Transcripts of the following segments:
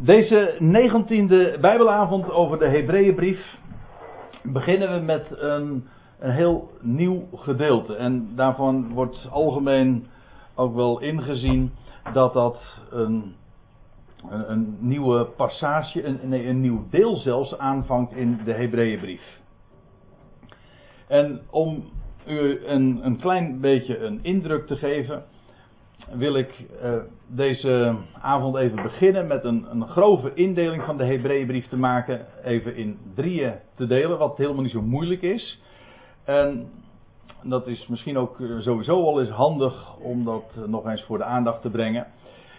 Deze negentiende Bijbelavond over de Hebreeënbrief beginnen we met een, een heel nieuw gedeelte. En daarvan wordt algemeen ook wel ingezien dat dat een, een, nieuwe passage, een, een nieuw deel zelfs aanvangt in de Hebreeënbrief. En om u een, een klein beetje een indruk te geven wil ik uh, deze avond even beginnen met een, een grove indeling van de Hebreeënbrief te maken. Even in drieën te delen, wat helemaal niet zo moeilijk is. En dat is misschien ook sowieso wel eens handig om dat nog eens voor de aandacht te brengen.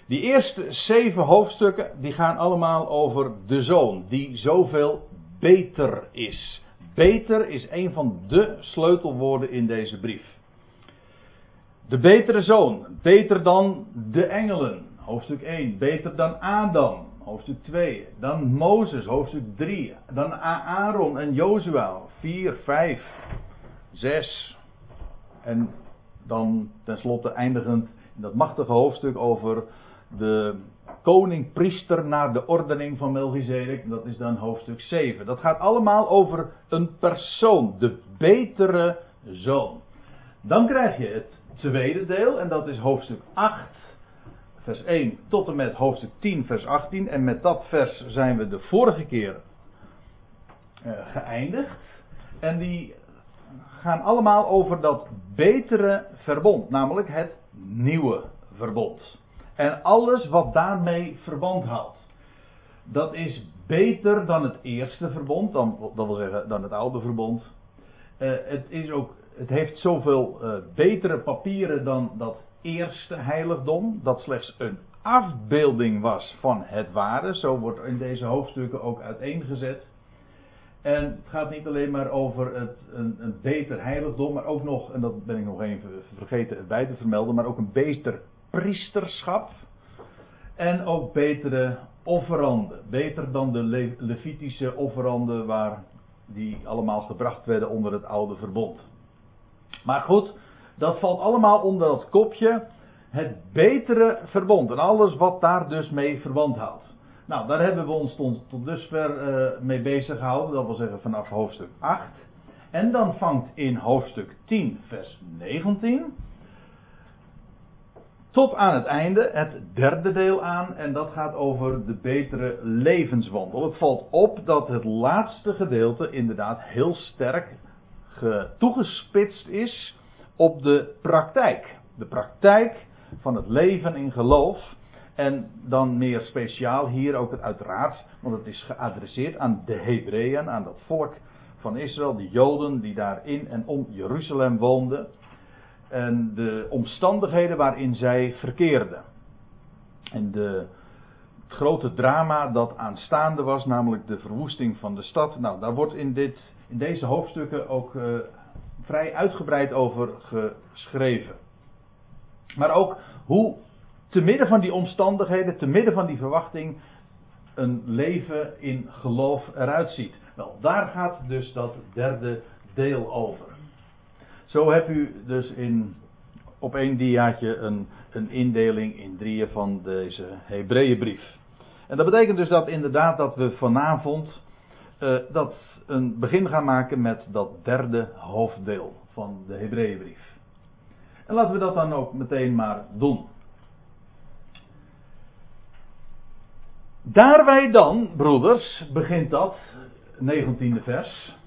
Die eerste zeven hoofdstukken die gaan allemaal over de zoon, die zoveel beter is. Beter is een van de sleutelwoorden in deze brief. De betere zoon, beter dan de engelen, hoofdstuk 1. Beter dan Adam, hoofdstuk 2. Dan Mozes, hoofdstuk 3. Dan Aaron en Jozua, 4, 5, 6. En dan tenslotte eindigend in dat machtige hoofdstuk over de koning-priester naar de ordening van Melchizedek. Dat is dan hoofdstuk 7. Dat gaat allemaal over een persoon, de betere zoon. Dan krijg je het tweede deel, en dat is hoofdstuk 8, vers 1 tot en met hoofdstuk 10, vers 18. En met dat vers zijn we de vorige keer uh, geëindigd. En die gaan allemaal over dat betere verbond, namelijk het nieuwe verbond. En alles wat daarmee verband houdt. Dat is beter dan het eerste verbond, dan, dat wil zeggen dan het oude verbond. Uh, het is ook het heeft zoveel uh, betere papieren dan dat eerste heiligdom, dat slechts een afbeelding was van het ware. Zo wordt in deze hoofdstukken ook uiteengezet. En het gaat niet alleen maar over het, een, een beter heiligdom, maar ook nog, en dat ben ik nog even vergeten bij te vermelden, maar ook een beter priesterschap. En ook betere offeranden. Beter dan de Le Levitische offeranden waar die allemaal gebracht werden onder het oude verbond. Maar goed, dat valt allemaal onder dat kopje het betere verbond. En alles wat daar dus mee verband houdt. Nou, daar hebben we ons tot, tot dusver uh, mee bezig gehouden. Dat wil zeggen vanaf hoofdstuk 8. En dan vangt in hoofdstuk 10, vers 19. Tot aan het einde het derde deel aan. En dat gaat over de betere levenswandel. Het valt op dat het laatste gedeelte inderdaad heel sterk toegespitst is op de praktijk. De praktijk van het leven in geloof. En dan meer speciaal hier ook het uiteraard, want het is geadresseerd aan de Hebreeën, aan dat volk van Israël, de Joden die daar in en om Jeruzalem woonden. En de omstandigheden waarin zij verkeerden. En de, het grote drama dat aanstaande was, namelijk de verwoesting van de stad. Nou, daar wordt in dit in deze hoofdstukken ook uh, vrij uitgebreid over geschreven. Maar ook hoe te midden van die omstandigheden, te midden van die verwachting, een leven in geloof eruit ziet. Wel, daar gaat dus dat derde deel over. Zo hebt u dus in, op één diaatje een, een indeling in drieën van deze Hebreeënbrief. En dat betekent dus dat inderdaad dat we vanavond uh, dat een begin gaan maken met dat derde hoofddeel van de Hebreeënbrief. En laten we dat dan ook meteen maar doen. Daar wij dan, broeders, begint dat, 19e vers.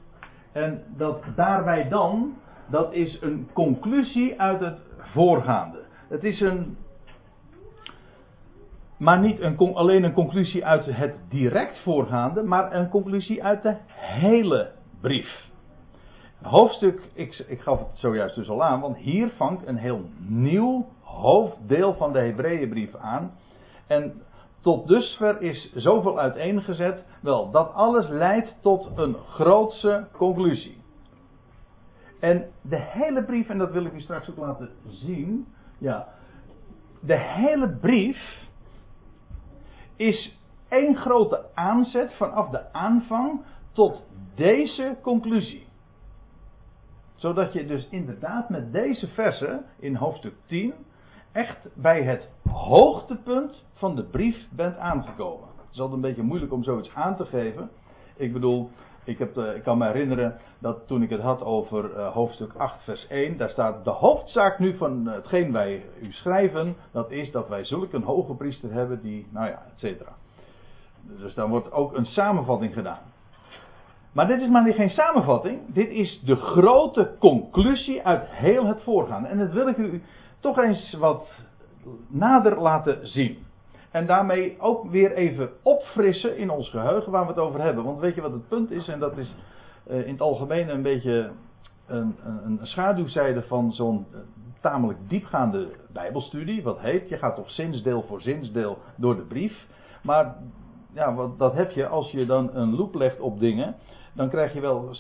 En dat daar wij dan, dat is een conclusie uit het voorgaande. Het is een maar niet een, alleen een conclusie uit het direct voorgaande, maar een conclusie uit de hele brief. Hoofdstuk, ik, ik gaf het zojuist dus al aan, want hier vangt een heel nieuw hoofddeel van de Hebreeënbrief aan. En tot dusver is zoveel uiteengezet. Wel, dat alles leidt tot een grootse conclusie. En de hele brief, en dat wil ik u straks ook laten zien. Ja, de hele brief is één grote aanzet vanaf de aanvang tot deze conclusie. Zodat je dus inderdaad met deze versen in hoofdstuk 10 echt bij het hoogtepunt van de brief bent aangekomen. Het is altijd een beetje moeilijk om zoiets aan te geven. Ik bedoel, ik, heb de, ik kan me herinneren dat toen ik het had over uh, hoofdstuk 8, vers 1, daar staat de hoofdzaak nu van hetgeen wij u schrijven, dat is dat wij zulke een hoge priester hebben die, nou ja, et cetera. Dus dan wordt ook een samenvatting gedaan. Maar dit is maar niet geen samenvatting. Dit is de grote conclusie uit heel het voorgaande. En dat wil ik u toch eens wat nader laten zien. En daarmee ook weer even opfrissen in ons geheugen waar we het over hebben. Want weet je wat het punt is? En dat is uh, in het algemeen een beetje een, een, een schaduwzijde van zo'n uh, tamelijk diepgaande Bijbelstudie. Wat heet, je gaat toch zinsdeel voor zinsdeel door de brief. Maar ja, wat, dat heb je als je dan een loop legt op dingen dan krijg je wel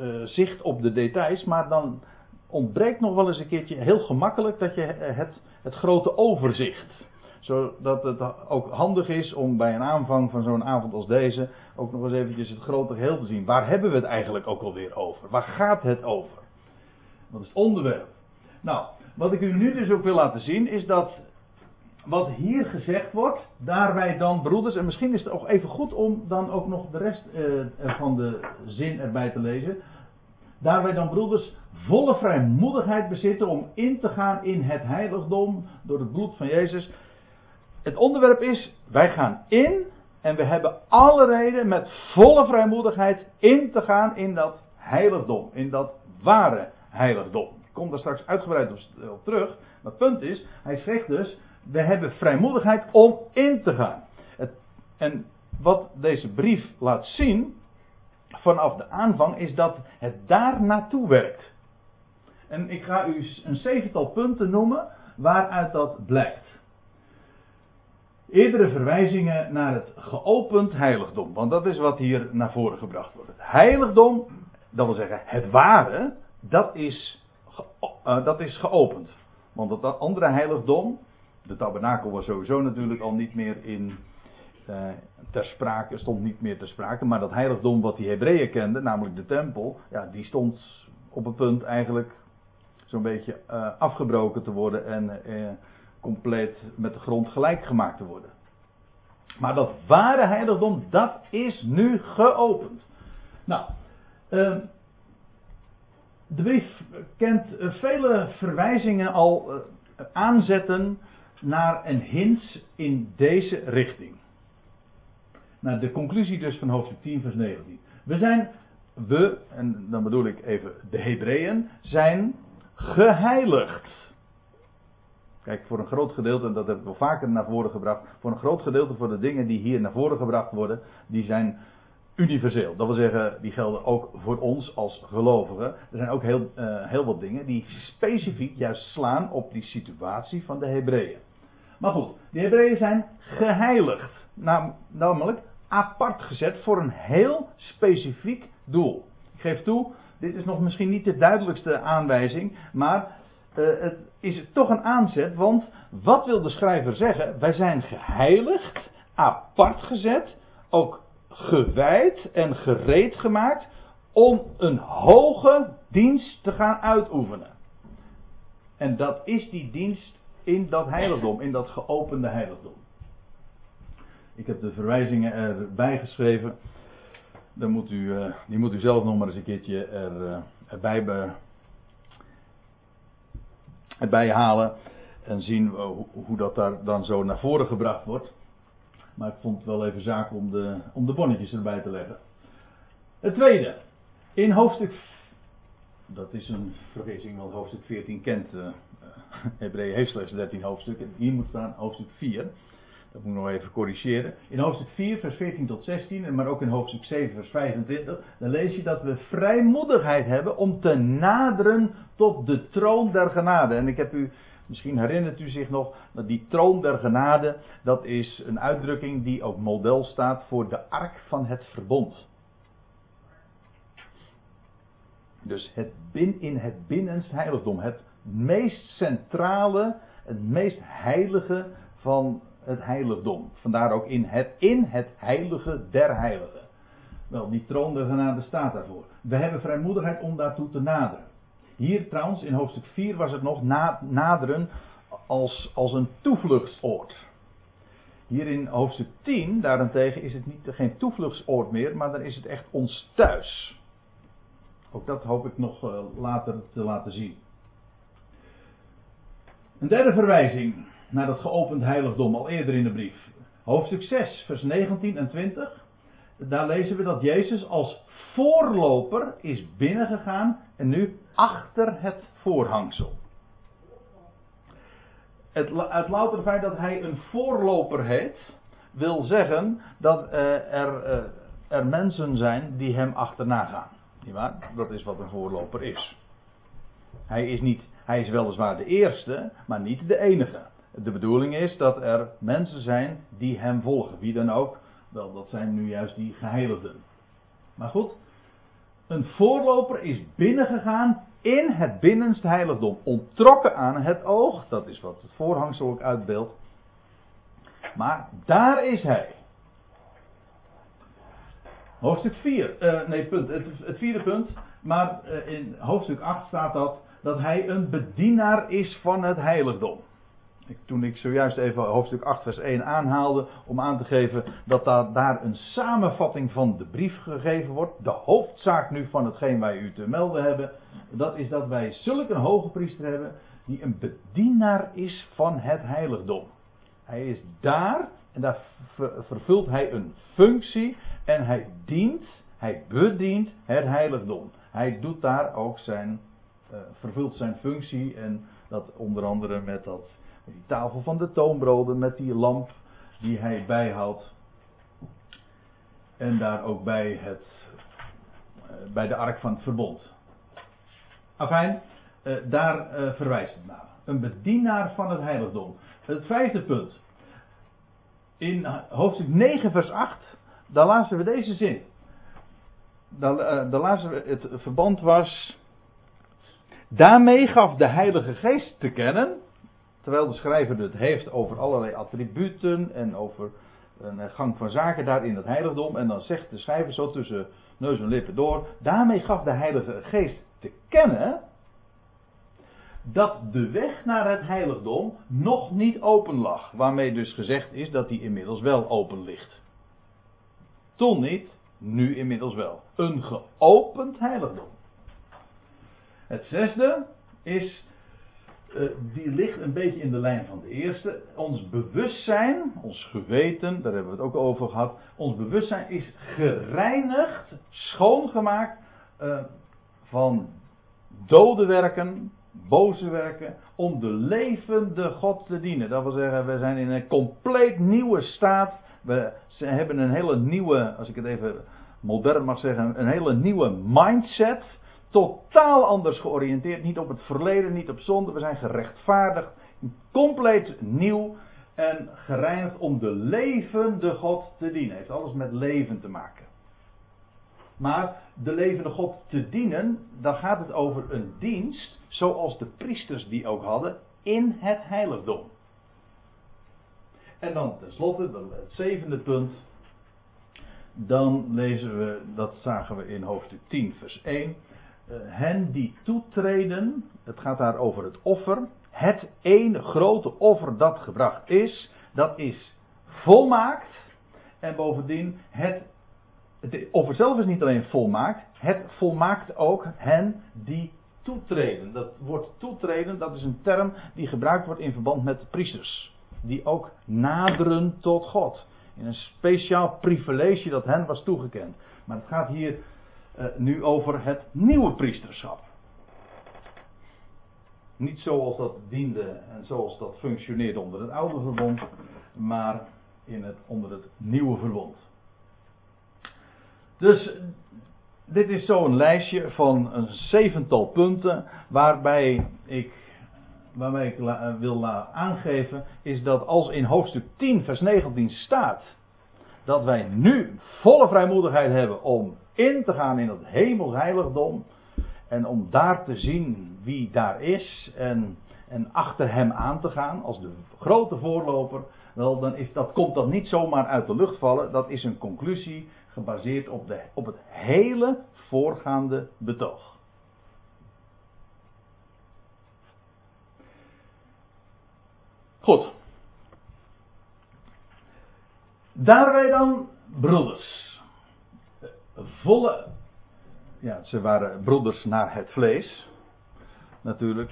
uh, zicht op de details, maar dan ontbreekt nog wel eens een keertje heel gemakkelijk dat je het, het grote overzicht. Zodat het ook handig is om bij een aanvang van zo'n avond als deze ook nog eens eventjes het grote geheel te zien. Waar hebben we het eigenlijk ook alweer over? Waar gaat het over? Wat is het onderwerp? Nou, wat ik u nu dus ook wil laten zien is dat wat hier gezegd wordt, daarbij dan broeders, en misschien is het ook even goed om dan ook nog de rest uh, van de zin erbij te lezen. Daarbij dan broeders volle vrijmoedigheid bezitten om in te gaan in het heiligdom door het bloed van Jezus. Het onderwerp is, wij gaan in en we hebben alle reden met volle vrijmoedigheid in te gaan in dat heiligdom, in dat ware heiligdom. Ik kom daar straks uitgebreid op, terug. Maar het punt is, hij zegt dus, we hebben vrijmoedigheid om in te gaan. Het, en wat deze brief laat zien, vanaf de aanvang, is dat het daar naartoe werkt. En ik ga u een zevental punten noemen waaruit dat blijkt. Eerdere verwijzingen naar het geopend heiligdom, want dat is wat hier naar voren gebracht wordt. Het heiligdom, dat wil zeggen het ware, dat is, uh, dat is geopend. Want het andere heiligdom, de tabernakel was sowieso natuurlijk al niet meer in, uh, ter sprake, stond niet meer ter sprake. Maar dat heiligdom wat die Hebreeën kenden, namelijk de tempel, ja, die stond op het punt eigenlijk zo'n beetje uh, afgebroken te worden en compleet met de grond gelijk gemaakt te worden. Maar dat ware heiligdom, dat is nu geopend. Nou, ehm, de brief kent vele verwijzingen al aanzetten naar een hint in deze richting. Nou, de conclusie dus van hoofdstuk 10, vers 19. We zijn, we, en dan bedoel ik even de Hebreeën, zijn geheiligd. Kijk, voor een groot gedeelte, en dat heb ik wel vaker naar voren gebracht, voor een groot gedeelte van de dingen die hier naar voren gebracht worden, die zijn universeel. Dat wil zeggen, die gelden ook voor ons als gelovigen. Er zijn ook heel, uh, heel wat dingen die specifiek juist slaan op die situatie van de Hebreeën. Maar goed, de Hebreeën zijn geheiligd. namelijk apart gezet voor een heel specifiek doel. Ik geef toe, dit is nog misschien niet de duidelijkste aanwijzing, maar uh, het is toch een aanzet, want wat wil de schrijver zeggen? Wij zijn geheiligd, apart gezet, ook gewijd en gereed gemaakt om een hoge dienst te gaan uitoefenen. En dat is die dienst in dat heiligdom, in dat geopende heiligdom. Ik heb de verwijzingen erbij geschreven. Dan moet u, uh, die moet u zelf nog maar eens een keertje er, uh, erbij, erbij halen. En zien uh, hoe, dat daar dan zo naar voren gebracht wordt. Maar ik vond het wel even zaak om de, om de bonnetjes erbij te leggen. Het tweede. In hoofdstuk. Dat is een vergissing, want hoofdstuk 14 kent Hebreeën heeft slechts 13 hoofdstukken. Hier moet staan hoofdstuk 4. Dat moet ik nog even corrigeren. In hoofdstuk 4, vers 14 tot 16, maar ook in hoofdstuk 7, vers 25, dan lees je dat we vrijmoedigheid hebben om te naderen tot de troon der genade. En ik heb u, misschien herinnert u zich nog, dat die troon der genade, dat is een uitdrukking die ook model staat voor de ark van het verbond. Dus het bin, in het binnenste heiligdom, het meest centrale, het meest heilige van het heiligdom. Vandaar ook in het, in het heilige der heiligen. Wel, die troon der genade staat daarvoor. We hebben vrijmoedigheid om daartoe te naderen. Hier trouwens, in hoofdstuk 4 was het nog naderen als, als een toevluchtsoord. Hier in hoofdstuk 10 daarentegen is het niet, geen toevluchtsoord meer, maar dan is het echt ons thuis. Ook dat hoop ik nog eh, later te laten zien. Een derde verwijzing naar dat geopend heiligdom, al eerder in de brief. Hoofdstuk 6, vers 19 en 20. Daar lezen we dat Jezus als voorloper is binnengegaan en nu achter het voorhangsel. Het, het louter feit dat hij een voorloper heet, wil zeggen dat uh, er, uh, er mensen zijn die hem achterna gaan. Dat is wat een voorloper is. Hij is, niet, hij is weliswaar de eerste, maar niet de enige. De bedoeling is dat er mensen zijn die hem volgen. Wie dan ook. Wel, dat zijn nu juist die geheiligden. Maar goed, een voorloper is binnengegaan in het binnenste heiligdom. Ontrokken aan het oog. Dat is wat het voorhangsel ook uitbeeldt. Maar daar is hij. Hoofdstuk 4, uh, eh, nee, punt, het, het, vierde punt. Maar uh, in hoofdstuk 8 staat dat, dat hij een bedienaar is van het heiligdom. Toen ik zojuist even hoofdstuk 8, vers 1 aanhaalde, om aan te geven dat daar, daar een samenvatting van de brief gegeven wordt. De hoofdzaak nu van hetgeen wij u te melden hebben, dat is dat wij zulk een hoge priester hebben, die een bedienaar is van het heiligdom. Hij is daar en daar vervult hij een functie en hij dient, hij bedient het heiligdom. Hij doet daar ook zijn, uh, vervult zijn functie en dat onder andere met dat die tafel van de toonbroden, met die lamp die hij bijhoudt. En daar ook bij, het, uh, bij de ark van het verbond. Afijn, uh, daar verwijst het naar. Een bedienaar van het heiligdom. Het vijfde punt. In hoofdstuk 9, vers 8 dan lazen we deze zin. Dan lazen we het verband was. Daarmee gaf de Heilige Geest te kennen. Terwijl de schrijver het heeft over allerlei attributen en over een gang van zaken daar in het heiligdom. En dan zegt de schrijver zo tussen neus en lippen door. Daarmee gaf de Heilige Geest te kennen. Dat de weg naar het heiligdom nog niet open lag. Waarmee dus gezegd is dat die inmiddels wel open ligt. Toen niet, nu inmiddels wel. Een geopend heiligdom. Het zesde is, uh, die ligt een beetje in de lijn van de eerste. Ons bewustzijn, ons geweten, daar hebben we het ook over gehad. Ons bewustzijn is gereinigd, schoongemaakt uh, van dode werken, boze werken, om de levende God te dienen. Dat wil zeggen, we zijn in een compleet nieuwe staat we hebben een hele nieuwe, als ik het even modern mag zeggen, een hele nieuwe mindset. Totaal anders georiënteerd. Niet op het verleden, niet op zonde. We zijn gerechtvaardigd. Compleet nieuw en gereinigd om de levende God te dienen. Heeft alles met leven te maken. Maar de levende God te dienen, dan gaat het over een dienst, zoals de priesters die ook hadden, in het heiligdom. En dan tenslotte, het zevende punt. Dan lezen we, dat zagen we in hoofdstuk 10, vers 1. Eh, hen die toetreden, het gaat daar over het offer. Het ene grote offer dat gebracht is, dat is volmaakt. En bovendien, het, het offer zelf is niet alleen volmaakt, het volmaakt ook hen die toetreden. Dat woord toetreden, dat is een term die gebruikt wordt in verband met priesters die ook naderen tot God. In een speciaal privilege dat hen was toegekend. Maar het gaat hier nu over het nieuwe priesterschap. Niet zoals dat diende en zoals dat functioneerde onder het oude verbond, maar in het, onder het nieuwe verbond. Dus dit is zo'n lijstje van een zevental punten waarbij ik waarmee ik eh, wil aangeven, is dat als in hoofdstuk 10, vers 19 staat dat wij nu volle vrijmoedigheid hebben om in te gaan in het hemelsheiligdom en om daar te zien wie daar is en, en achter hem aan te gaan als de grote voorloper, wel, dan is, dat komt dat niet zomaar uit de lucht vallen. Dat is een conclusie gebaseerd op, de, op het hele voorgaande betoog. Goed. Daar wij dan broeders. Volle. Ja, ze waren broeders naar het vlees. Natuurlijk.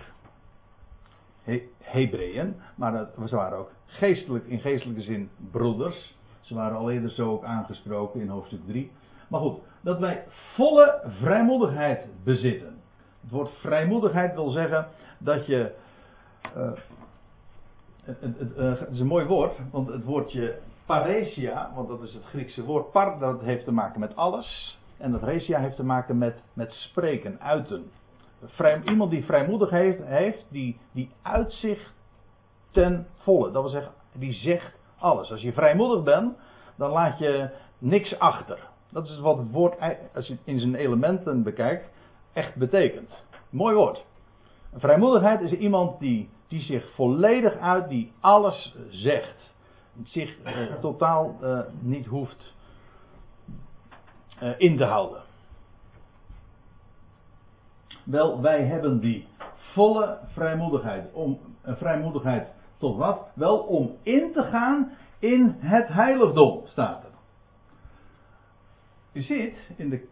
He, Hebreeën. Maar ze waren ook geestelijk, in geestelijke zin broeders. Ze waren al eerder zo ook aangesproken in hoofdstuk 3. Maar goed, dat wij volle vrijmoedigheid bezitten. Het woord vrijmoedigheid wil zeggen dat je. Uh, het, het, uh, het, is een mooi woord, want het woordje paresia, want dat is het Griekse woord, par, dat heeft te maken met alles. En dat resia heeft te maken met, met spreken, uiten. Vrij, iemand die vrijmoedigheid heeft, die, die uit zich ten volle. Dat wil zeggen, die zegt alles. Als je vrijmoedig bent, dan laat je niks achter. Dat is wat het woord, als je het in zijn elementen bekijkt, echt betekent. Mooi woord. Vrijmoedigheid is iemand die, die zich volledig uit, die alles zegt. Zich eh, totaal eh, niet hoeft eh, in te houden. Wel, wij hebben die volle vrijmoedigheid. Om, vrijmoedigheid tot wat? Wel om in te gaan in het heiligdom, staat er. U ziet, in de,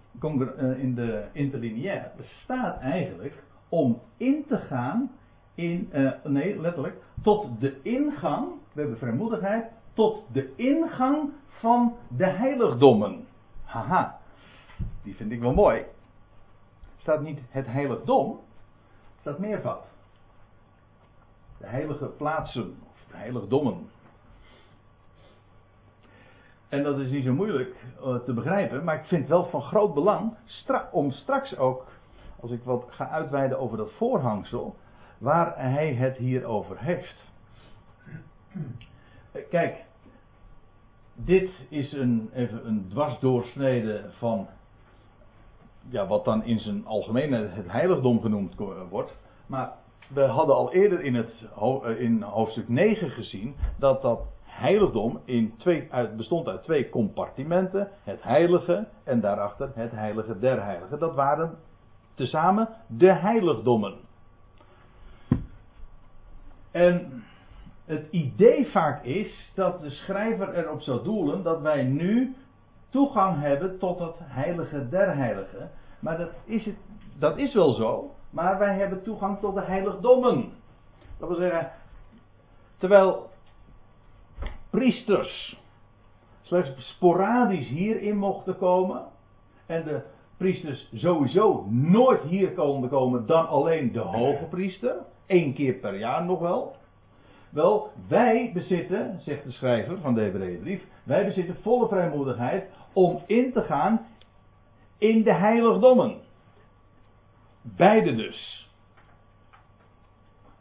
in de interlineair, er staat eigenlijk om in te gaan in, nee, letterlijk, tot de ingang, we hebben vrijmoedigheid, tot de ingang van de heiligdommen. Haha, die vind ik wel mooi. Staat niet het heiligdom, staat meervoud. De heilige plaatsen, of de heiligdommen. En dat is niet zo moeilijk uh, te begrijpen, maar ik vind het wel van groot belang om straks ook, als ik wat ga uitweiden over dat voorhangsel, waar hij het hier over heeft. Kijk, dit is een, even een dwarsdoorsnede van ja, wat dan in zijn algemeen het heiligdom genoemd wordt. Maar we hadden al eerder in, het, eh, in hoofdstuk 9 gezien dat dat heiligdom in twee, uit, bestond uit twee compartimenten. Het heilige en daarachter het heilige der heiligen. Dat waren tezamen de heiligdommen. En het idee vaak is dat de schrijver erop zou doelen dat wij nu toegang hebben tot het heilige der heiligen. Maar dat is, het, dat is wel zo, maar wij hebben toegang tot de heiligdommen. Dat wil zeggen, terwijl priesters slechts sporadisch hierin mochten komen. En de priesters sowieso nooit hier konden komen dan alleen de hoge priester. Eén keer per jaar nog wel. Wel, wij bezitten, zegt de schrijver van de Hebreeënbrief, wij bezitten volle vrijmoedigheid om in te gaan in de heiligdommen. Beide dus.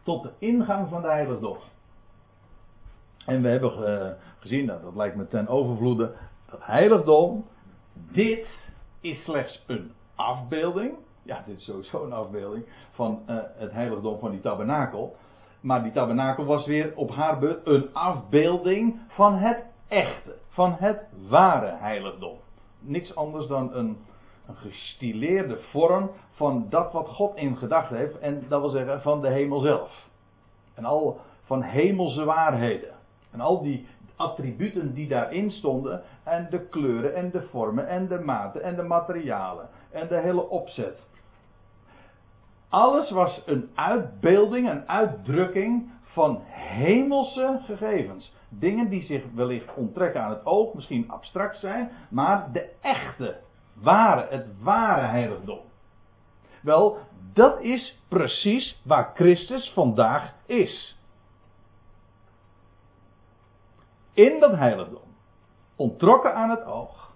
Tot de ingang van de heiligdom. En we hebben eh, gezien, nou, dat lijkt me ten overvloede, dat heiligdom, dit is slechts een afbeelding. Ja, dit is sowieso een afbeelding van uh, het heiligdom van die tabernakel. Maar die tabernakel was weer op haar beurt een afbeelding van het echte, van het ware heiligdom. Niks anders dan een, een gestileerde vorm van dat wat God in gedachten heeft. En dat wil zeggen van de hemel zelf. En al van hemelse waarheden. En al die attributen die daarin stonden. En de kleuren en de vormen en de maten en de materialen. En de hele opzet. Alles was een uitbeelding, een uitdrukking van hemelse gegevens. Dingen die zich wellicht onttrekken aan het oog, misschien abstract zijn, maar de echte, ware, het ware heiligdom. Wel, dat is precies waar Christus vandaag is. in dat heiligdom. Ontrokken aan het oog.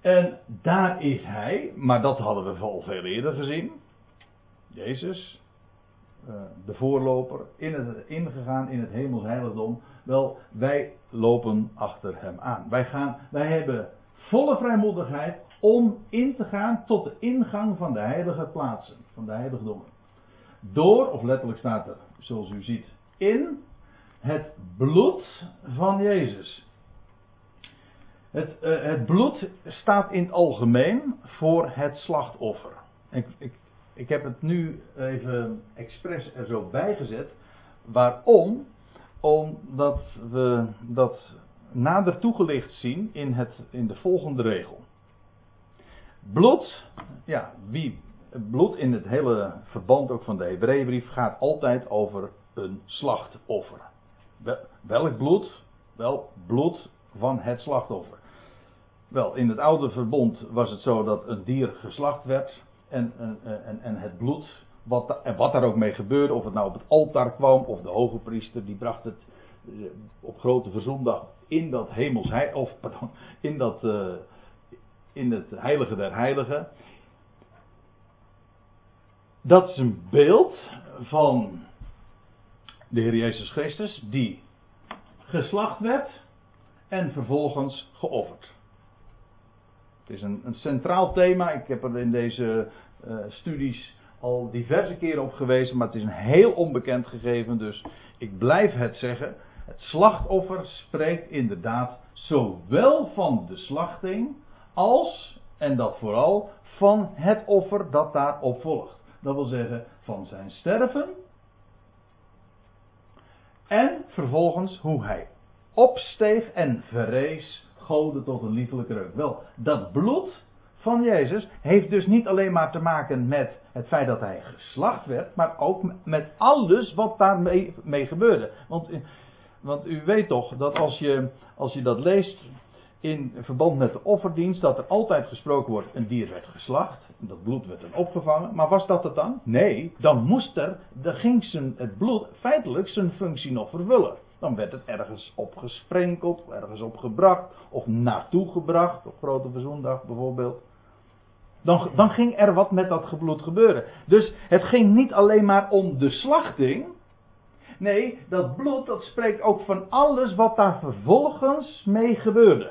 En daar is hij, maar dat hadden we al veel eerder gezien. Jezus, eh, de voorloper, in ingegaan in het hemels heiligdom. Wel, wij lopen achter hem aan. Wij, gaan, wij hebben volle vrijmoedigheid om in te gaan tot de ingang van de heilige plaatsen, van de heiligdommen. Door, of letterlijk staat er, zoals u ziet, in het bloed van Jezus. Het, uh, het, bloed staat in het algemeen voor het slachtoffer. Ik, ik, ik heb het nu even expres er zo bij gezet. Waarom? Omdat we dat nader toegelicht zien in, het, in de volgende regel. Bloed, ja, wie, bloed in het hele verband ook van de Hebreeënbrief gaat altijd over een slachtoffer. Welk bloed? Wel, bloed van het slachtoffer. Wel, in het oude verbond was het zo dat een dier geslacht werd en, en, en, het bloed, wat, en wat daar ook mee gebeurde, of het nou op het altaar kwam of de hoge priester, die bracht het eh, op grote verzondag in dat hemels, of pardon, in dat, uh, in het heilige der heiligen. Dat is een beeld van de Heer Jezus Christus, die geslacht werd en vervolgens geofferd. Het is een, een centraal thema. Ik heb er in deze uh, studies al diverse keren op gewezen, maar het is een heel onbekend gegeven, dus ik blijf het zeggen. Het slachtoffer spreekt inderdaad zowel van de slachting als, en dat vooral, van het offer dat daarop volgt. Dat wil zeggen van zijn sterven en vervolgens hoe hij opsteeg en verrees goden tot een liefelijke reuk. Wel, dat bloed van Jezus heeft dus niet alleen maar te maken met het feit dat hij geslacht werd, maar ook met alles wat daarmee mee gebeurde. Want, want u weet toch dat als je, als je dat leest in verband met de offerdienst, dat er altijd gesproken wordt: een dier werd geslacht, dat bloed werd dan opgevangen. Maar was dat het dan? Nee, dan moest er, dan ging zijn, het bloed feitelijk zijn functie nog vervullen. Dan werd het ergens op gesprenkeld, ergens op gebracht, of naartoe gebracht, op Grote Verzoendag bijvoorbeeld. Dan, dan ging er wat met dat bloed gebeuren. Dus het ging niet alleen maar om de slachting. Nee, dat bloed dat spreekt ook van alles wat daar vervolgens mee gebeurde.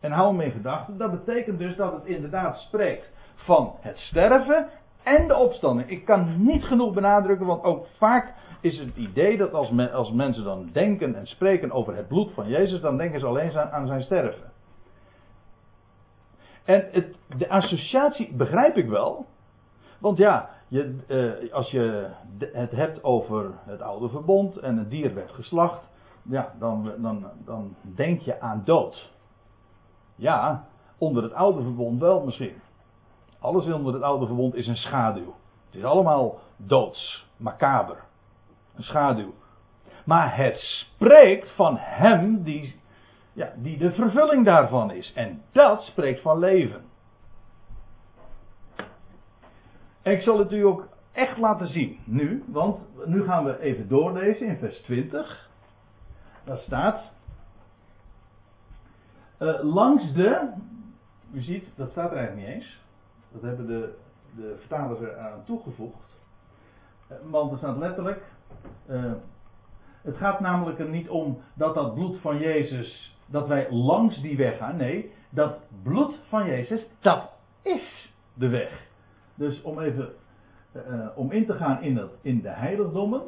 En hou me in gedachten, dat betekent dus dat het inderdaad spreekt van het sterven en de opstanding. Ik kan niet genoeg benadrukken, want ook vaak is het idee dat als, als mensen dan denken en spreken over het bloed van Jezus, dan denken ze alleen aan zijn sterven. En het, de associatie begrijp ik wel. Want ja, je, eh, als je het hebt over het oude verbond en een dier werd geslacht, ja, dan, dan, dan denk je aan dood. Ja, onder het oude verbond wel misschien. Alles onder het oude verbond is een schaduw. Het is allemaal doods, macaber. Een schaduw. Maar het spreekt van hem die, ja, die de vervulling daarvan is. En dat spreekt van leven. En ik zal het u ook echt laten zien nu, want nu gaan we even doorlezen in vers 20. Daar staat. Uh, langs de. U ziet, dat staat er eigenlijk niet eens. Dat hebben de, de vertalers er aan toegevoegd. Uh, want er staat letterlijk. Uh, het gaat namelijk er niet om dat dat bloed van Jezus. dat wij langs die weg gaan. Nee, dat bloed van Jezus, dat is de weg. Dus om even. om in te gaan in, in de heiligdommen.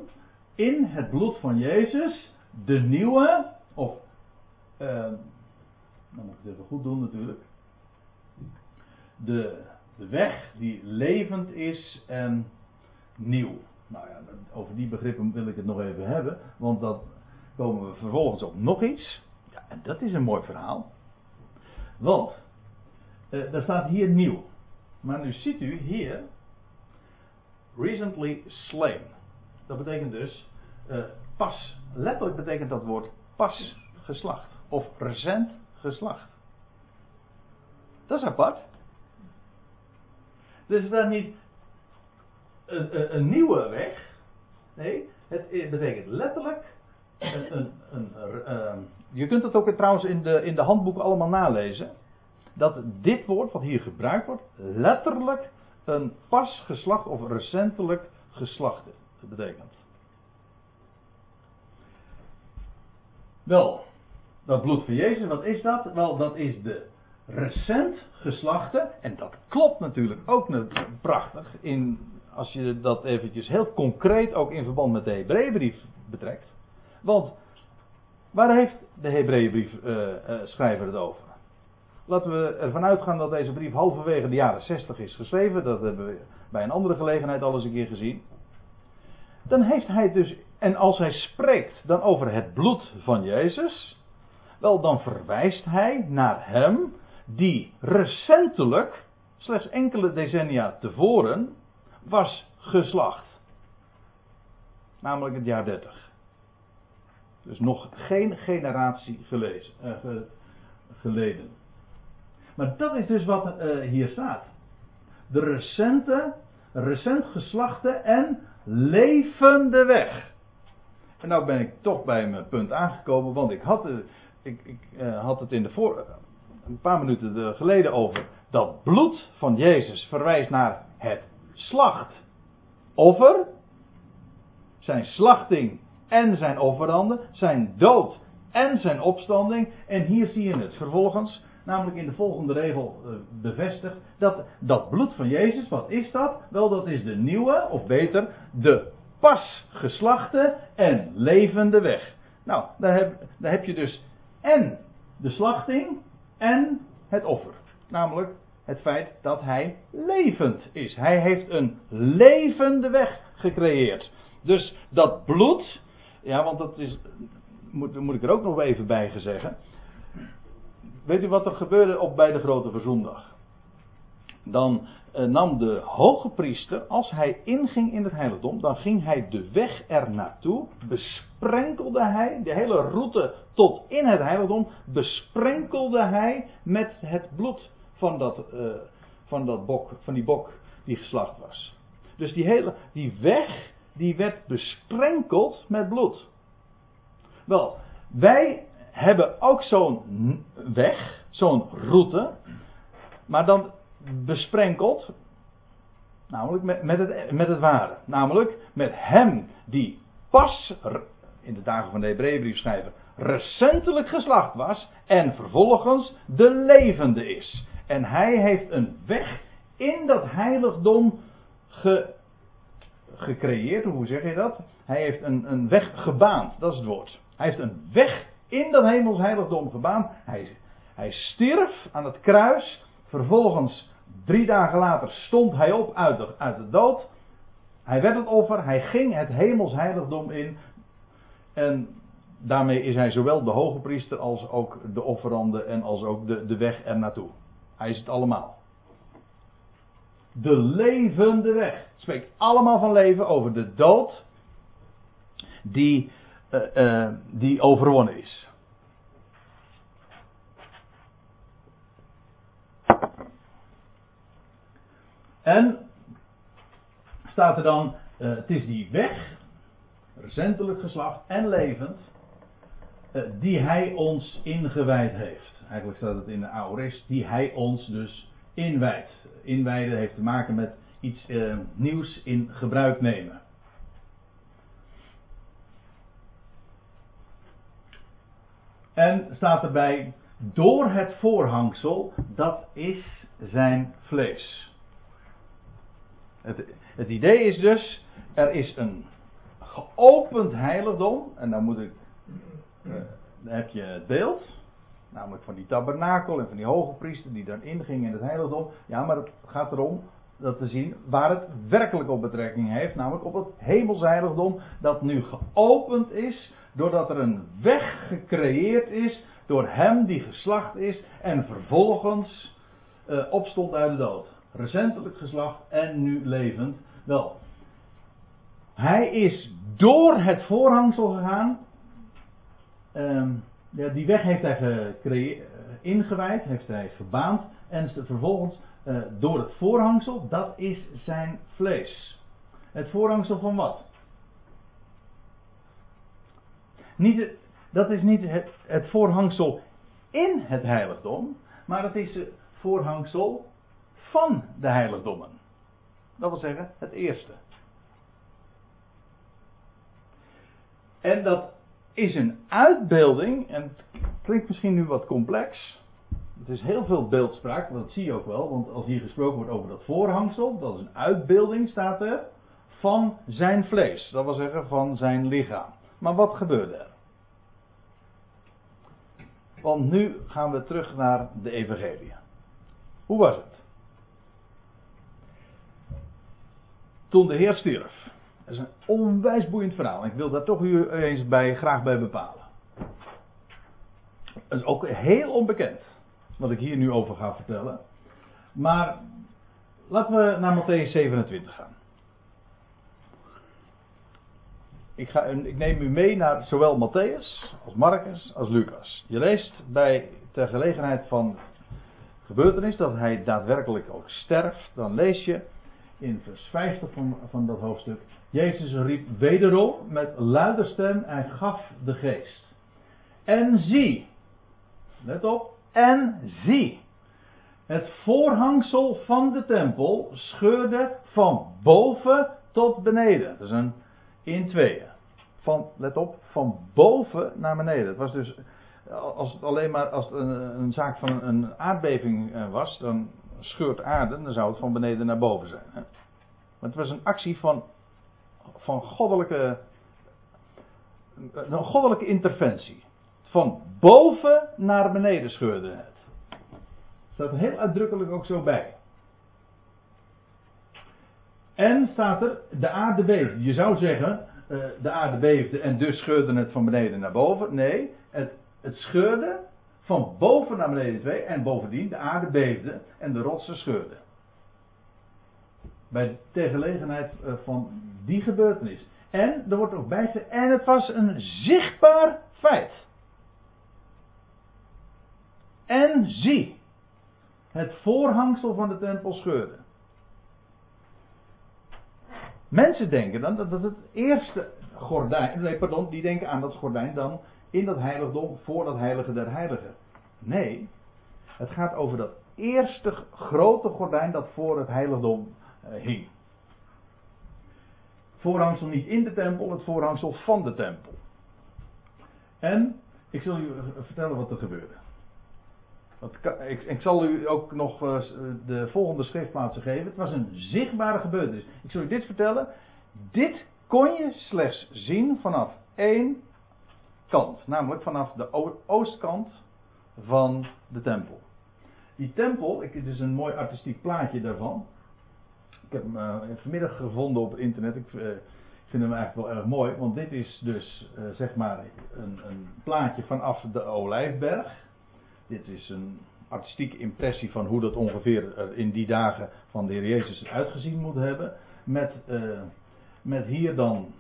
In het bloed van Jezus. De nieuwe. Of dan moet ik het even goed doen natuurlijk. De, de weg die levend is en nieuw. Nou ja, over die begrippen wil ik het nog even hebben, want dan komen we vervolgens op nog iets. Ja, en dat is een mooi verhaal. Want, eh, daar staat hier nieuw. Maar nu ziet u hier, recently slain. Dat betekent dus, eh, pas, letterlijk betekent dat woord pas geslacht. Of recent geslacht. Dat is apart. Dus het is niet een, een, een, nieuwe weg. Nee, het betekent letterlijk. Een, een, je kunt het ook trouwens in de, in de handboeken allemaal nalezen. Dat dit woord wat hier gebruikt wordt, letterlijk een pas geslacht of recentelijk geslacht betekent. Wel, dat bloed van Jezus, wat is dat? Wel, dat is de recent geslachte. En dat klopt natuurlijk ook prachtig. In, als je dat eventjes heel concreet ook in verband met de Hebreeënbrief betrekt. Want waar heeft de Hebreeënbrief uh, schrijver het over? Laten we ervan uitgaan dat deze brief halverwege de jaren 60 is geschreven. Dat hebben we bij een andere gelegenheid al eens een keer gezien. Dan heeft hij dus, en als hij spreekt dan over het bloed van Jezus, Wel, dan verwijst hij naar hem die recentelijk, slechts enkele decennia tevoren, was geslacht. Namelijk het jaar 30. Dus nog geen generatie uh, geleden. Maar dat is dus wat uh, hier staat. De recente, recent geslachte en levende weg. En nou ben ik toch bij mijn punt aangekomen, want ik had, het, ik, ik had het in de voor, een paar minuten geleden over dat bloed van Jezus verwijst naar het slachtoffer, zijn slachting en zijn offeranden, zijn dood en zijn opstanding. En hier zie je het vervolgens, namelijk in de volgende regel uh, bevestigd, dat dat bloed van Jezus, wat is dat? Wel, dat is de nieuwe, of beter, de pas geslachte en levende weg. Nou, daar heb, daar heb je dus en de slachting en het offer. Namelijk het feit dat hij levend is. Hij heeft een levende weg gecreëerd. Dus dat bloed, ja, want dat is, moet, moet ik er ook nog even bij zeggen. Weet u wat er gebeurde op bij de grote verzoendag? Dan eh, nam de hoge priester, als hij inging in het heiligdom, dan ging hij de weg er naartoe, besprenkelde hij, de hele route tot in het heiligdom, besprenkelde hij met het bloed van, dat, uh, van, dat bok, van die bok die geslacht was. Dus die hele, die weg, die werd besprenkeld met bloed. Wel, wij hebben ook zo'n weg, zo'n route, maar dan besprenkeld. Namelijk met, met, het, met het ware. Namelijk met hem die pas, in de dagen van de Hebreeënbrief schrijven, recentelijk geslacht was en vervolgens de levende is. En hij heeft een weg in dat heiligdom ge, gecreëerd, hoe zeg je dat? Hij heeft een, een weg gebaand, dat is het woord. Hij heeft een weg in dat hemels heiligdom gebaand. Hij, hij stierf aan het kruis, vervolgens Drie dagen later stond hij op uit de, uit de dood. Hij werd het offer, hij ging het hemels heiligdom in. En daarmee is hij zowel de hoge priester als ook de offerande en als ook de, de weg er naartoe. Hij is het allemaal. De levende weg. Het spreekt allemaal van leven over de dood die, uh, uh, die overwonnen is. En staat er dan, uh, het is die weg, recentelijk geslacht en levend, uh, die hij ons ingewijd heeft. Eigenlijk staat het in de Aorist, die hij ons dus inwijdt. Inwijden heeft te maken met iets uh, nieuws in gebruik nemen. En staat erbij, door het voorhangsel, dat is zijn vlees. Het, idee is dus, er is een geopend heiligdom, en dan moet ik, uh, dan heb je het beeld, namelijk van die tabernakel en van die hoge priester die dan inging in het heiligdom. Ja, maar het gaat erom dat te zien waar het werkelijk op betrekking heeft, namelijk op het heiligdom dat nu geopend is, doordat er een weg gecreëerd is door hem die geslacht is en vervolgens uh, opstond uit de dood recentelijk geslacht en nu levend. Wel, hij is door het voorhangsel gegaan. Um, ja, die weg heeft hij uh, ingewijd, heeft hij gebaand. En vervolgens uh, door het voorhangsel, dat is zijn vlees. Het voorhangsel van wat? Niet het, dat is niet het, het voorhangsel in het heiligdom, maar het is het voorhangsel van de heiligdommen. Dat wil zeggen, het eerste. En dat is een uitbeelding, en het klinkt misschien nu wat complex. Het is heel veel beeldspraak, dat zie je ook wel, want als hier gesproken wordt over dat voorhangsel, dat is een uitbeelding, staat er, van zijn vlees. Dat wil zeggen, van zijn lichaam. Maar wat gebeurde er? Want nu gaan we terug naar de Evangelie. Hoe was het? Toen de Heer stierf. Dat is een onwijs boeiend verhaal. Ik wil daar toch u eens bij, graag bij bepalen. Dat is ook heel onbekend, wat ik hier nu over ga vertellen. Maar laten we naar Matthäus 27 gaan. Ik, ga, ik neem u mee naar zowel Matthäus als Marcus als Lucas. Je leest bij ter gelegenheid van gebeurtenis dat hij daadwerkelijk ook sterft. Dan lees je in vers 50 van, van dat hoofdstuk. Jezus riep wederom met luider stem en gaf de geest. En zie, let op, en zie. Het voorhangsel van de tempel scheurde van boven tot beneden. Dat is een in tweeën. Van, let op, van boven naar beneden. Het was dus, als het alleen maar als het een, een zaak van een aardbeving eh, was, dan scheurt aarde, dan zou het van beneden naar boven zijn. Hè? Maar het was een actie van, van goddelijke, een goddelijke interventie. Van boven naar beneden scheurde het. Staat heel uitdrukkelijk ook zo bij. En staat er, de aarde beefde. Je zou zeggen, uh, de aarde beefde en dus scheurde het van beneden naar boven. Nee, het, het scheurde van boven naar beneden twee. En bovendien, de aarde beefde en de rotsen scheurden. Bij de uh, van die gebeurtenis. En er wordt ook bij en het was een zichtbaar feit. En zie, het voorhangsel van de tempel scheurde. Mensen denken dan dat het eerste gordijn, nee pardon, die denken aan dat gordijn dan in dat heiligdom voor dat heilige der heiligen. Nee, het gaat over dat eerste grote gordijn dat voor het heiligdom uh, hing. Voorhangsel niet in de tempel, het voorhangsel van de tempel. En ik zal u vertellen wat er gebeurde. Ik, ik, zal u ook nog eh, de volgende schriftplaatsen geven. Het was een zichtbare gebeurtenis. Ik zal u dit vertellen. Dit kon je slechts zien vanaf één kant. Namelijk vanaf de oostkant van de tempel. Die tempel, ik, het is een mooi artistiek plaatje daarvan. Ik heb hem uh, vanmiddag gevonden op internet. Ik uh, vind hem eigenlijk wel erg mooi. Want dit is dus uh, zeg maar een, een plaatje vanaf de Olijfberg. Dit is een artistieke impressie van hoe dat ongeveer in die dagen van de Heer Jezus uitgezien moet hebben. Met, met hier dan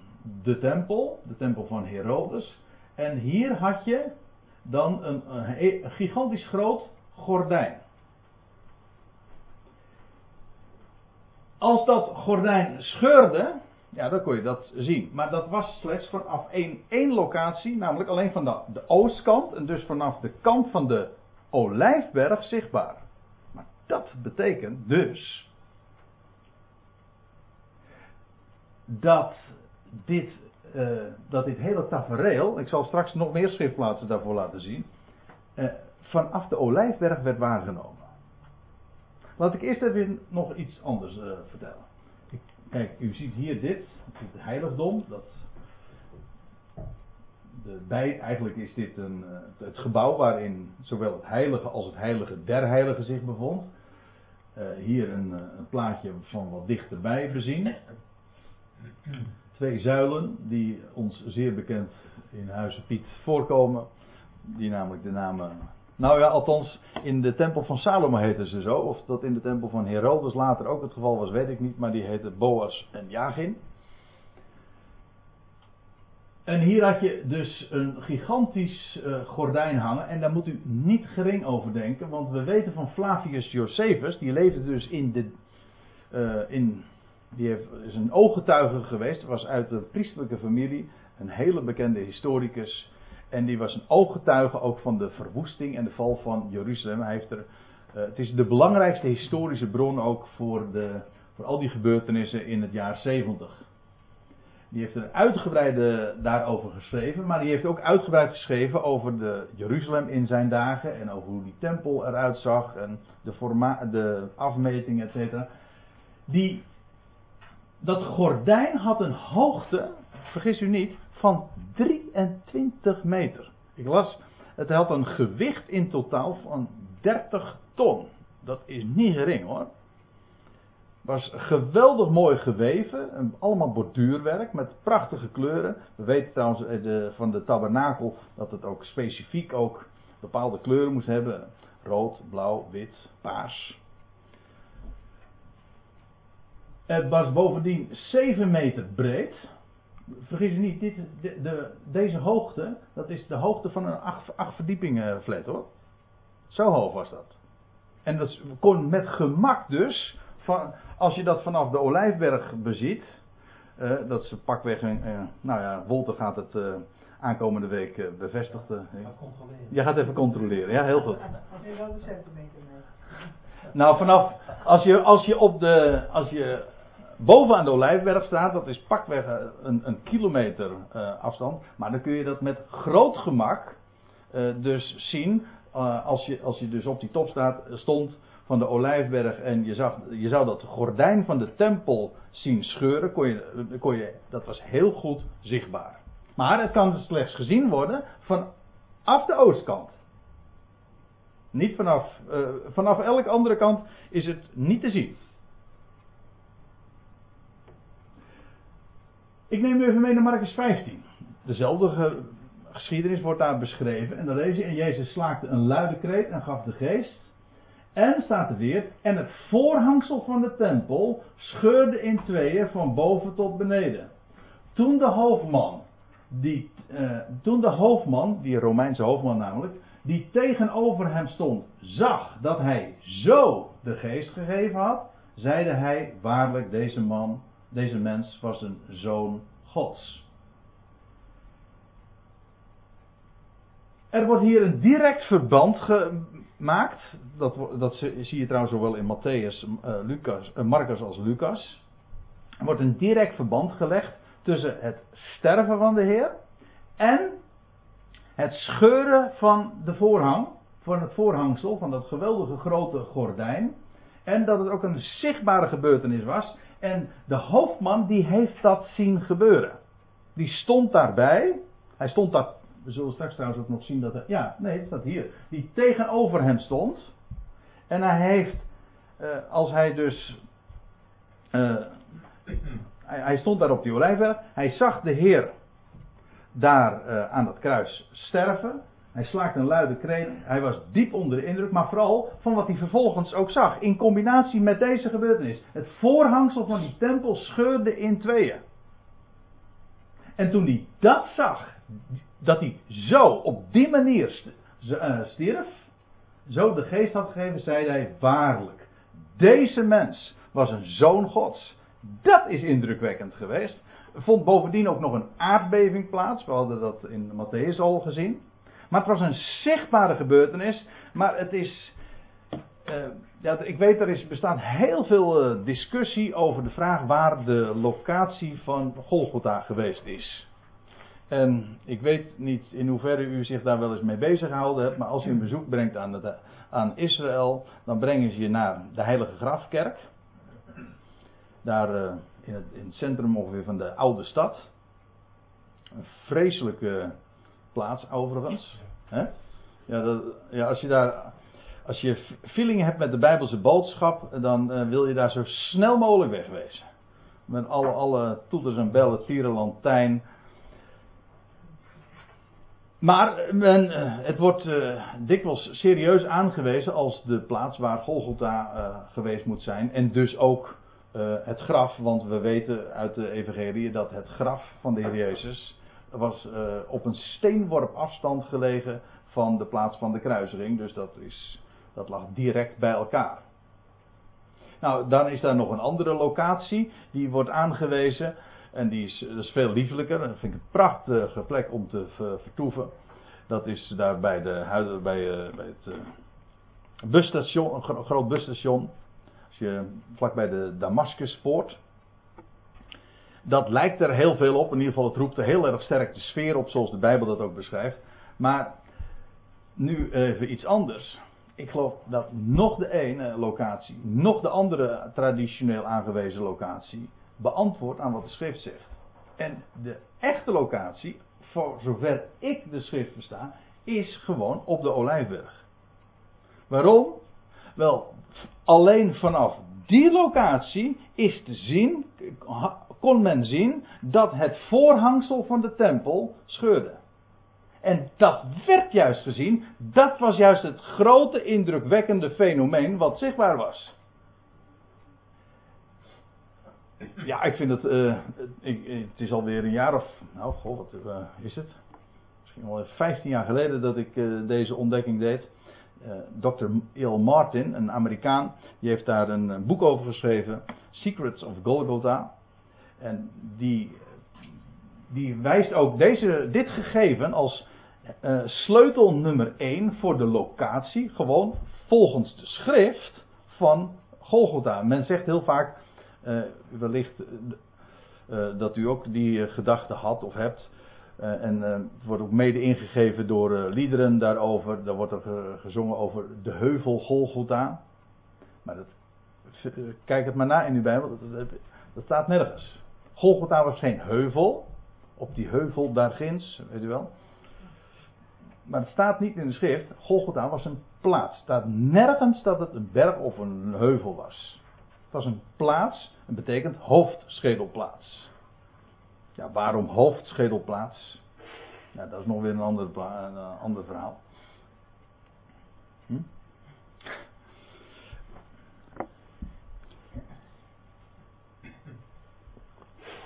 de tempel, de tempel van Herodes. En hier had je dan een, een gigantisch groot gordijn. Als dat gordijn scheurde, ja, dan kon je dat zien. Maar dat was slechts vanaf één, één locatie, namelijk alleen van de, de oostkant. En dus vanaf de kant van de olijfberg zichtbaar. Maar dat betekent dus dat dit, uh, dat dit hele tafereel, ik zal straks nog meer schriftplaatsen daarvoor laten zien, uh, vanaf de olijfberg werd waargenomen. Laat ik eerst even nog iets anders uh, vertellen. Ik, kijk, u ziet hier dit, het heiligdom, dat de bij, eigenlijk is dit een, het gebouw waarin zowel het heilige als het heilige der heiligen zich bevond. Hier een, een, plaatje van wat dichterbij bezien. Twee zuilen die ons zeer bekend in Huizen Piet voorkomen. Die namelijk de namen. Nou ja, althans in de tempel van Salomo heten ze zo. Of dat in de tempel van Herodes later ook het geval was, weet ik niet. Maar die heten Boas en Jagin. En hier had je dus een gigantisch uh, gordijn hangen. En daar moet u niet gering over denken. Want we weten van Flavius Josephus. Die leefde dus in de. Uh, in, die heeft, is een ooggetuige geweest. Was uit de priestelijke familie. Een hele bekende historicus. En die was een ooggetuige ook van de verwoesting en de val van Jeruzalem. Hij heeft er, uh, het is de belangrijkste historische bron ook voor, de, voor al die gebeurtenissen in het jaar 70. Die heeft een uitgebreide daarover geschreven, maar die heeft ook uitgebreid geschreven over de Jeruzalem in zijn dagen en over hoe die tempel eruit zag en de, forma de afmeting, et cetera. Die, dat gordijn had een hoogte, vergis u niet, van 23 meter. Ik las, het had een gewicht in totaal van 30 ton. Dat is niet gering hoor was geweldig mooi geweven. Allemaal borduurwerk met prachtige kleuren. We weten trouwens eh, van de tabernakel dat het ook specifiek ook bepaalde kleuren moest hebben: rood, blauw, wit, paars. Het was bovendien 7 meter breed. Vergis je niet, dit, de, de, deze hoogte, dat is de hoogte van een acht, acht verdiepingen flat hoor. Zo hoog was dat. En dat kon met gemak dus, van, als je dat vanaf de Olijfberg beziet, uh, dat is pakweg, uh, nou ja, Wolter gaat het uh, aankomende week uh, bevestigen. Je gaat even controleren, ja, heel goed. Nou, vanaf, als je, als je op de, als je boven aan de Olijfberg staat, dat is pakweg een, een kilometer afstand, maar dan kun je dat met groot gemak dus zien, als, je, als je dus op die top staat, stond van de Olijfberg en je, zag, je zou dat gordijn van de tempel zien scheuren, kon je, kon je, dat was heel goed zichtbaar. Maar het kan slechts gezien worden vanaf de oostkant. Niet vanaf, uh, vanaf elke andere kant is het niet te zien. Ik neem u even mee naar Marcus 15. Dezelfde geschiedenis wordt daar beschreven. En dan lees je, en Jezus slaakte een luide kreet en gaf de geest. En staat er weer, en het voorhangsel van de tempel scheurde in tweeën van boven tot beneden. Toen de hoofdman, die, uh, toen de hoofdman, die Romeinse hoofdman namelijk, die tegenover hem stond, zag dat hij zo de geest gegeven had, zeide hij, waarlijk deze man, deze mens was een zoon Gods. Er wordt hier een direct verband gemaakt. Dat, dat zie je trouwens zowel in Matthäus, uh, Lucas, uh, Marcus als Lucas. Er wordt een direct verband gelegd tussen het sterven van de Heer en het scheuren van de voorhang, van het voorhangsel, van dat geweldige grote gordijn. En dat het ook een zichtbare gebeurtenis was. En de hoofdman die heeft dat zien gebeuren. Die stond daarbij. Hij stond daar we zullen straks trouwens ook nog zien dat hij. Ja, nee, het staat hier. Die tegenover hem stond. En hij heeft. Uh, als hij dus. Uh, hij, hij, stond daar op die olijfberg. Hij zag de Heer. Daar uh, aan dat kruis sterven. Hij slaakte een luide kreet. Hij was diep onder de indruk. Maar vooral van wat hij vervolgens ook zag. In combinatie met deze gebeurtenis. Het voorhangsel van die tempel scheurde in tweeën. En toen hij dat zag dat hij zo op die manier eh, stierf, zo de geest had gegeven, zei hij waarlijk, deze mens was een zoon Gods. Dat is indrukwekkend geweest. Vond bovendien ook nog een aardbeving plaats. We hadden dat in Matthäus al gezien. Maar het was een zichtbare gebeurtenis. Maar het is. Uh, ja, ik weet, er is, bestaat heel veel uh, discussie over de vraag waar de locatie van Golgotha geweest is. En ik weet niet in hoeverre u zich daar wel eens mee bezig gehouden hebt, maar als u een bezoek brengt aan, aan Israël, dan brengen ze je naar de Heilige Grafkerk. Daar uh, in, het, in, centrum ongeveer van de oude stad. Een vreselijke plaats overigens. Ja, dat, ja, als je daar. Als je feeling hebt met de Bijbelse boodschap, dan uh, wil je daar zo snel mogelijk wegwezen. Met alle, alle toeters en bellen, tierenlantijn. Maar men, eh, het wordt dikwijls serieus aangewezen als de plaats waar Golgotha geweest moet zijn. En dus ook het graf, want we weten uit de Evangelie dat het graf van de Heer Jezus was op een steenworp afstand gelegen van de plaats van de kruising. Dus dat, is, dat lag direct bij elkaar. Nou, dan is daar nog een andere locatie die wordt aangewezen. En die is, dat is veel liefelijker. Dat vind ik een prachtige plek om te vertoeven. Dat is daar bij, bij, uh, bij het busstation, een groot busstation. Als je vlakbij de Damascuspoort. Dat lijkt er heel veel op. In ieder geval, het roept er heel erg sterk de sfeer op, zoals de Bijbel dat ook beschrijft. Maar nu even iets anders. Ik geloof dat nog de ene locatie, nog de andere traditioneel aangewezen locatie beantwoord aan wat de schrift zegt. En de echte locatie, voor zover ik de schrift versta, is gewoon op de Olijfberg. Waarom? Wel, alleen vanaf die locatie is te zien, kon men zien dat het voorhangsel van de tempel scheurde. En dat werd juist gezien. Dat was juist het grote indrukwekkende fenomeen wat zichtbaar was. Ja, ik vind het. Uh, ik, het is alweer een jaar of. Nou, goh, wat uh, is het? Misschien al 15 jaar geleden dat ik uh, deze ontdekking deed. Dr. Il Martin, een Amerikaan, die heeft daar een, boek over geschreven: Secrets of Golgotha. En die, die wijst ook deze, dit gegeven als sleutel nummer 1 voor de locatie, gewoon volgens de schrift van Golgotha. Men zegt heel vaak uh, wellicht dat u ook die gedachte had of hebt. En het wordt ook mede ingegeven door liederen daarover. Daar wordt er gezongen over de heuvel Golgotha. Maar dat, kijk het maar na in uw Bijbel. Dat, dat, staat nergens. Golgotha was geen heuvel. Op die heuvel daar ginds, weet u wel. Maar het staat niet in de schrift. Golgotha was een plaats. Het staat nergens dat het een berg of een heuvel was. Het was een plaats, en betekent hoofdschedelplaats. Ja, waarom hoofdschedelplaats? Ja, dat is nog weer een ander, een ander verhaal. Hm?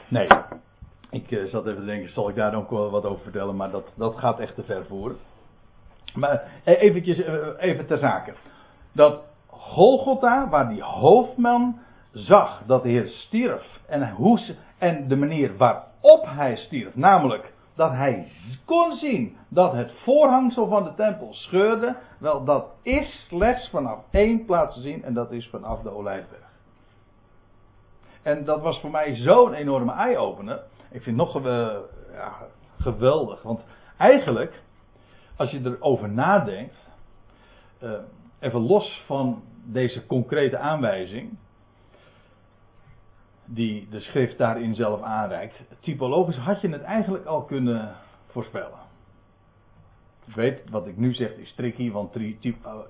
Nee, ik uh, zat even te denken, zal ik daar ook wel wat over vertellen, maar dat, dat gaat echt te ver voeren. Maar eh, eventjes, eh, even ter zake. Dat Golgotha, waar die hoofdman zag dat de Heer stierf en, hoe, en de manier waarop hij stierf, namelijk dat hij kon zien dat het voorhangsel van de tempel scheurde, wel dat is slechts vanaf één plaats te zien en dat is vanaf de Olijfberg. En dat was voor mij zo'n enorme eye-opener. Ik vind het nog ja, geweldig, want eigenlijk, als je erover nadenkt, uh, even los van deze concrete aanwijzing, die de schrift daarin zelf aanreikt. Typologisch had je het eigenlijk al kunnen voorspellen. Ik weet, wat ik nu zeg is tricky, want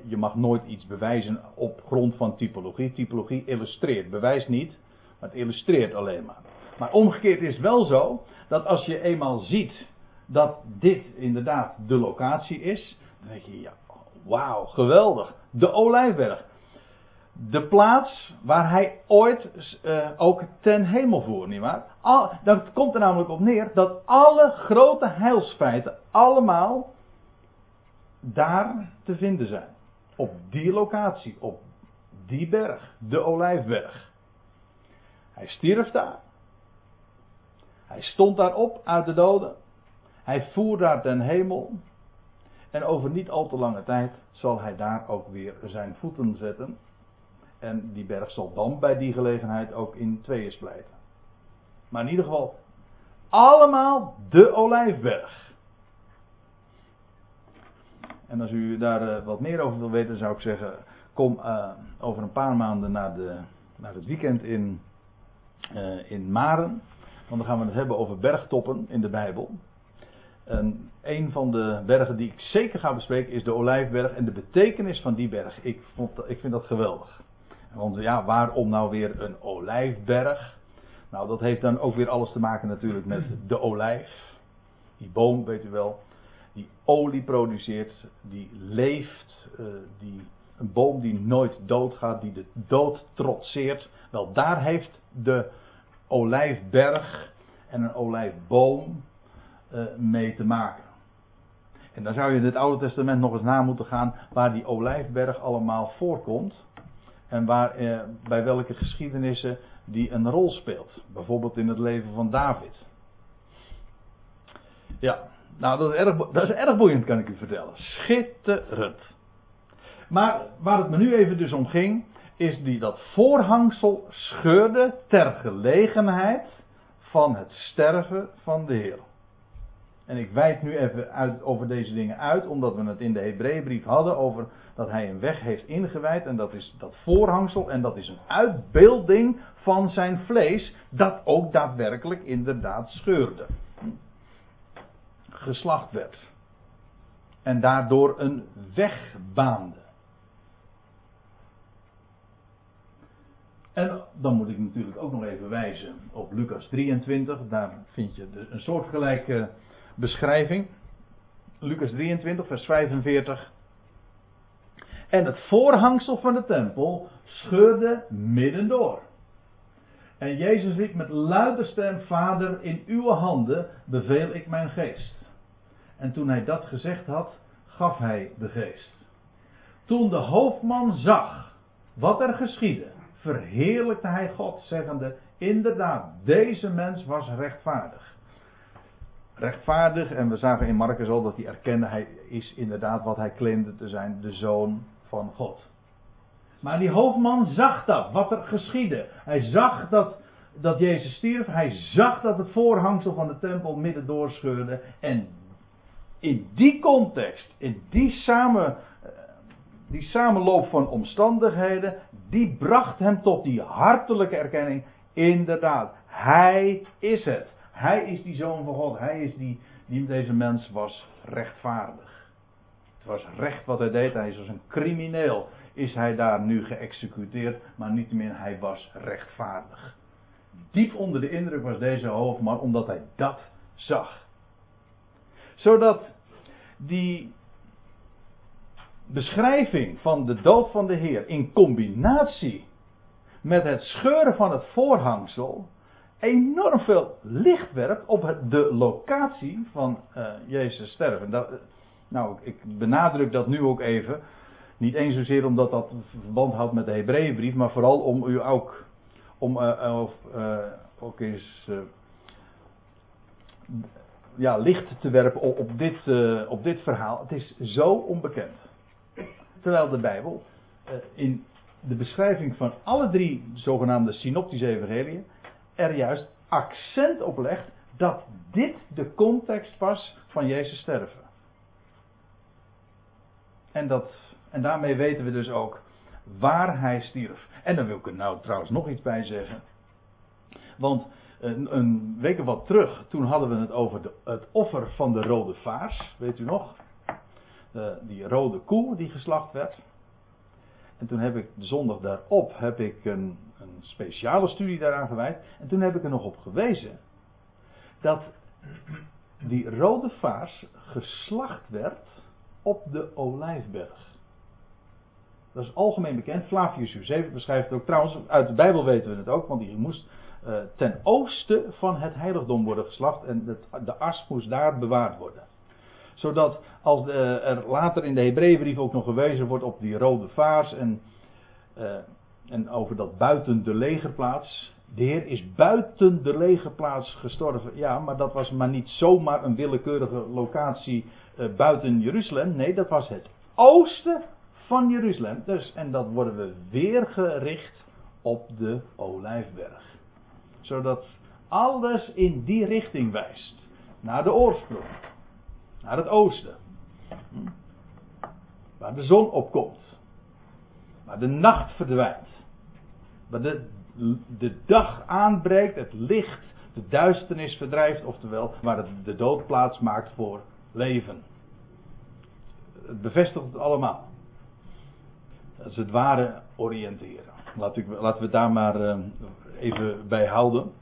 je mag nooit iets bewijzen op grond van typologie. Typologie illustreert, bewijst niet, maar het illustreert alleen maar. Maar omgekeerd is het wel zo, dat als je eenmaal ziet dat dit inderdaad de locatie is, dan denk je, ja, wauw, geweldig. De Olijfberg de plaats waar hij ooit uh, ook ten hemel voer, nietwaar? Dat komt er namelijk op neer dat alle grote heilsfeiten allemaal daar te vinden zijn. Op die locatie, op die berg, de Olijfberg. Hij stierf daar. Hij stond daar op uit de doden. Hij voer daar ten hemel. En over niet al te lange tijd zal hij daar ook weer zijn voeten zetten. En die berg zal dan bij die gelegenheid ook in tweeën splijten. Maar in ieder geval, allemaal de olijfberg. En als u daar uh, wat meer over wil weten, zou ik zeggen: kom uh, over een paar maanden naar, de, naar het weekend in, uh, in Maren. Want dan gaan we het hebben over bergtoppen in de Bijbel. En een van de bergen die ik zeker ga bespreken is de Olijfberg en de betekenis van die berg. Ik, vond, ik vind dat geweldig. Want ja, waarom nou weer een olijfberg? Nou, dat heeft dan ook weer alles te maken natuurlijk met de olijf. Die boom, weet u wel, die olie produceert, die leeft, uh, die, een boom die nooit doodgaat, die de dood trotseert. Wel, daar heeft de olijfberg en een olijfboom uh, mee te maken. En dan zou je in het Oude Testament nog eens na moeten gaan waar die olijfberg allemaal voorkomt. En waar, eh, bij welke geschiedenissen die een rol speelt. Bijvoorbeeld in het leven van David. Ja, nou dat is erg, dat is erg boeiend kan ik u vertellen. Schitterend. Maar waar het me nu even dus om ging, is die dat voorhangsel scheurde ter gelegenheid van het sterven van de Heer. En ik wijd nu even uit, over deze dingen uit, omdat we het in de Hebreeënbrief hadden over dat hij een weg heeft ingewijd. En dat is dat voorhangsel. En dat is een uitbeelding van zijn vlees. Dat ook daadwerkelijk inderdaad scheurde. Geslacht werd. En daardoor een weg baande. En dan moet ik natuurlijk ook nog even wijzen op Lucas 23. Daar vind je een soortgelijke beschrijving. Lucas 23, vers 45. En het voorhangsel van de tempel scheurde midden door. En Jezus riep met luide stem: Vader, in uw handen beveel ik mijn geest. En toen hij dat gezegd had, gaf hij de geest. Toen de hoofdman zag wat er geschiedde, verheerlijkte hij God, zeggende: Inderdaad, deze mens was rechtvaardig. Rechtvaardig, en we zagen in Marcus al dat hij erkende, hij is inderdaad wat hij claimde te zijn, de zoon van God. Maar die hoofdman zag dat, wat er geschiedde. Hij zag dat, dat Jezus stierf. Hij zag dat het voorhangsel van de tempel midden doorscheurde. En in die context, in die, samen, eh, die samenloop van omstandigheden, die bracht hem tot die hartelijke erkenning. Inderdaad, hij is het. Hij is die zoon van God. Hij is die, die deze mens was rechtvaardig. Het was recht wat hij deed. Hij is als een crimineel is hij daar nu geëxecuteerd, maar niettemin hij was rechtvaardig. Diep onder de indruk was deze hoofdman omdat hij dat zag. Zodat die beschrijving van de dood van de Heer in combinatie met het scheuren van het voorhangsel enorm veel licht werpt op de locatie van uh, Jezus sterven. Dat, nou, ik benadruk dat nu ook even, niet eens zozeer omdat dat verband houdt met de Hebreeënbrief, maar vooral om u ook, om uh, ook eens ja, licht te werpen op, op dit, op dit verhaal. Het is zo onbekend. Terwijl de Bijbel in de beschrijving van alle drie zogenaamde synoptische evangeliën er juist accent op legt dat dit de context was van Jezus sterven. En dat en daarmee weten we dus ook waar hij stierf. En dan wil ik er nou trouwens nog iets bij zeggen. Want een, een week of wat terug, toen hadden we het over het offer van de rode vaars. Weet u nog? die rode koe die geslacht werd. En toen heb ik de zondag daarop heb ik een, een speciale studie daaraan gewijd. En toen heb ik er nog op gewezen dat die rode vaars geslacht werd op de olijfberg. Dat is algemeen bekend. Flavius Josephus beschrijft het ook. Trouwens, uit de Bijbel weten we het ook, want die moest uh, ten oosten van het heiligdom worden geslacht en de as moest daar bewaard worden. Zodat als de, er later in de Hebreeënbrief ook nog gewezen wordt op die rode vaars en, uh, en over dat buiten de legerplaats. De Heer is buiten de legerplaats gestorven. Ja, maar dat was maar niet zomaar een willekeurige locatie uh, buiten Jeruzalem. Nee, dat was het oosten van Jeruzalem. Dus, en dat worden we weer gericht op de Olijfberg. Zodat alles in die richting wijst. Naar de oorsprong. Naar het oosten. Waar de zon opkomt. Waar de nacht verdwijnt. Waar de, de dag aanbreekt, het licht de duisternis verdrijft. Oftewel, waar het de dood plaats maakt voor leven. Het bevestigt het allemaal als het ware oriënteren. Laat ik, laten we daar maar uh, even bij houden.